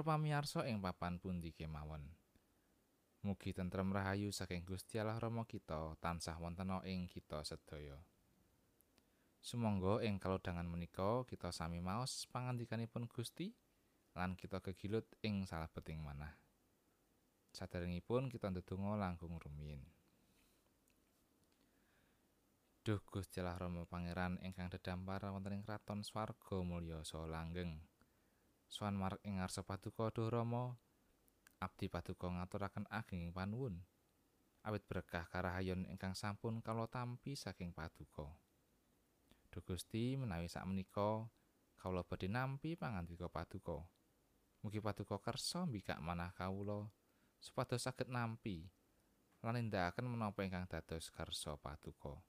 pamirsa ing papan pundi kemawon. Mugi tentrem rahayu saking Gusti Allah Rama kita tansah wonten ing kita sedaya. Sumangga ing kalodhangan menika kita sami maos pangandikanipun Gusti lan kita kegilut ing salebeting manah. Saderengipun kita ndedonga langkung rumiyin. Duh Gusti Allah Rama Pangeran ingkang dedampar wonten ing kraton swarga mulya saha langgeng. Sowan marek ing ngarsa paduka Duh Rama, abdi paduka ngaturaken ageng panuwun. Awit berkah karahayon ingkang sampun kala tampi saking paduka. Duh Gusti menawi sak menika kawula badhe nampi pangandika paduka. Mugi paduka kersa mbikak manah kawula supados saged nampi lan nindakaken menapa ingkang dados kersa paduka.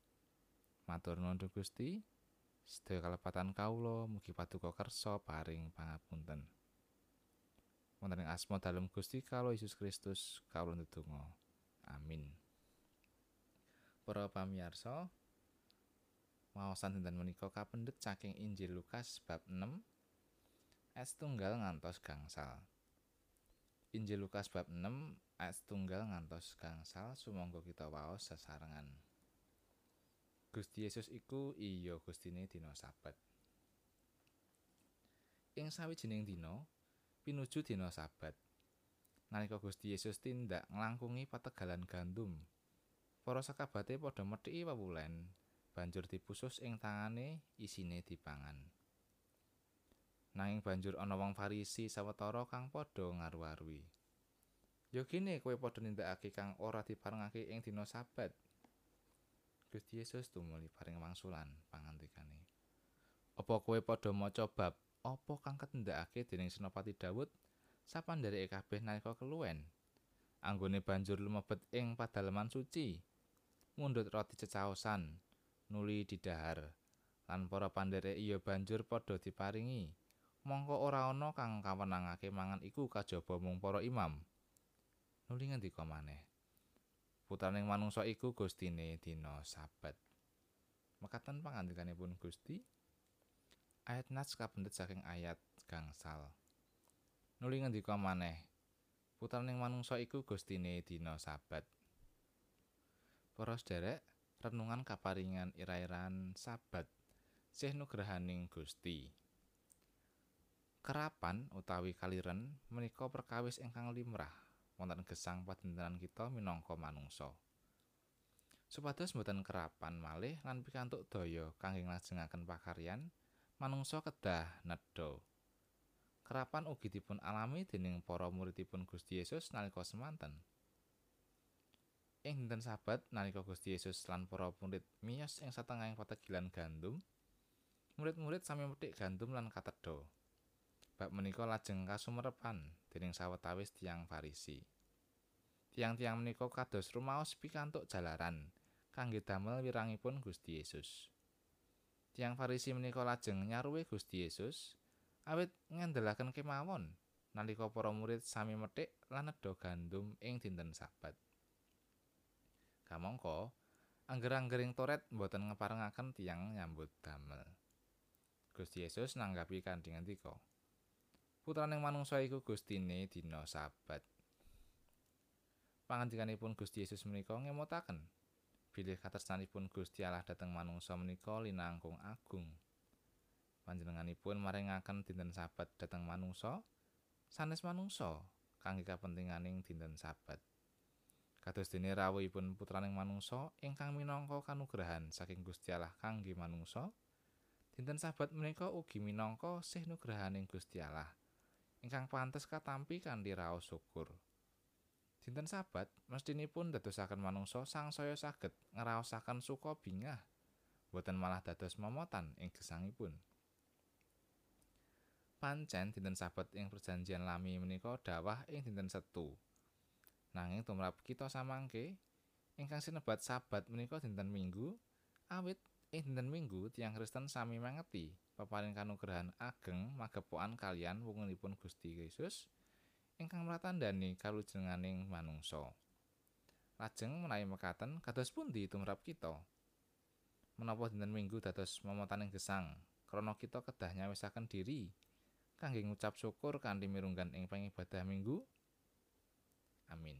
Matur nuwun Gusti. Sedaya kalepatan kawula mugi paduka kersa paring pangapunten. Wonten ing asma dalem Gusti kawula Yesus Kristus kawula ndedonga. Amin. Para pamirsa, maosan dinten menika kapendhet saking Injil Lukas bab 6 ayat tunggal ngantos gangsal. Injil Lukas bab 6 ayat tunggal ngantos gangsal sumangga kita waos sesarengan. Gusti Yesus iku iya gustine dina sabat. Ing sawijining dina pinuju dina sabat. Nalika Gusti Yesus tindak nglangkungi pategalan gandum, para sakabate padha methiki wewulen, banjur dipusus ing tangane isine dipangan. Nanging banjur ana wong Farisi sawetara kang padha ngaru-arui. Yo kene kowe padha nindakake kang ora diparengake ing dina sabat. Yesus tumuli paring wangsulan pangandikane. Apa kowe padha maca bab apa kang ketindakake dening Senopati Daud sapandereke kabeh nalika keluwen? Anggone banjur lumebet ing padaleman suci. Mundhut roti cecaosan, nuli didahar. Lan para pandherek iya banjur padha diparingi. Mongko ora ana kang kawenangake mangan iku kajaba mung para imam. Nuli ngendika maneh. Putraning manungsa iku gustine dina sabat. Mekaten pangandikanipun Gusti. Ayat nas kapendhet saking ayat gangsal. Nuli ngendika maneh. Putraning manungsa iku gustine dina sabat. Para sederek, renungan kaparingan ira-iran sabat sih nugrahaning Gusti. Kerapan utawi kaliren menika perkawis ingkang limrah wonten gesang padintenan kita minangka manungsa. Supados mboten kerapan malih lan pikantuk daya kangge nglajengaken pakaryan, manungsa kedah nedha. Kerapan ugi dipun alami dening para muridipun Gusti Yesus nalika semanten. Ing dinten Sabat nalika Gusti Yesus lan para murid miyos ing satengahing pategilan gandum, murid-murid sami methik gandum lan katedha. Bab menika lajeng kasumerepan dening sawetawis tiang Farisi. Tiang-tiang menika kados rumaos pikantuk jalaran kangge damel wirangipun Gusti Yesus. Tiang Farisi menika lajeng nyaruwe Gusti Yesus awit ngandelaken kemawon nalika para murid sami methik lan nedha gandum ing dinten Sabat. Kamangka angger-anggering toret boten ngeparengaken tiang nyambut damel. Gusti Yesus nanggapi kanthi ngendika, putraning manungsa iku gustine dina sabat. Pangandikanipun Gusti Yesus menika ngemutaken bilih katersanipun Gusti Allah dhateng manungsa menika linangkung agung. Panjenenganipun maringaken dinten sabat dhateng manungsa sanes manungsa kangge kapentinganing dinten sabat. Kados dene rawuhipun putraning manungsa ingkang minangka kanugrahan saking Gusti Allah kangge manungsa, dinten sabat menika ugi minangka sih nugrahaning Gusti Allah. ingkang pantes katampi kanthi raos syukur. Dinten Sabat mestinipun dadosaken manungsa sangsaya saged ngraosaken suka bingah, boten malah dados momotan ing gesangipun. Pancen dinten Sabat ing perjanjian lami menika dawah ing dinten Setu. Nanging tumrap kita samangke ingkang sinebat Sabat menika dinten Minggu, awit ing dinten Minggu tiang Kristen sami mangeti peparing kanugrahan ageng magepokan kalian wungunipun Gusti Yesus ingkang mratandani kalujenganing manungsa. Lajeng menawi mekaten kados pundi tumrap kita? Menapa dinten Minggu dados momotaning gesang krana kita kedah nyawisaken diri kangge ngucap syukur kanthi mirunggan ing pangibadah Minggu. Amin.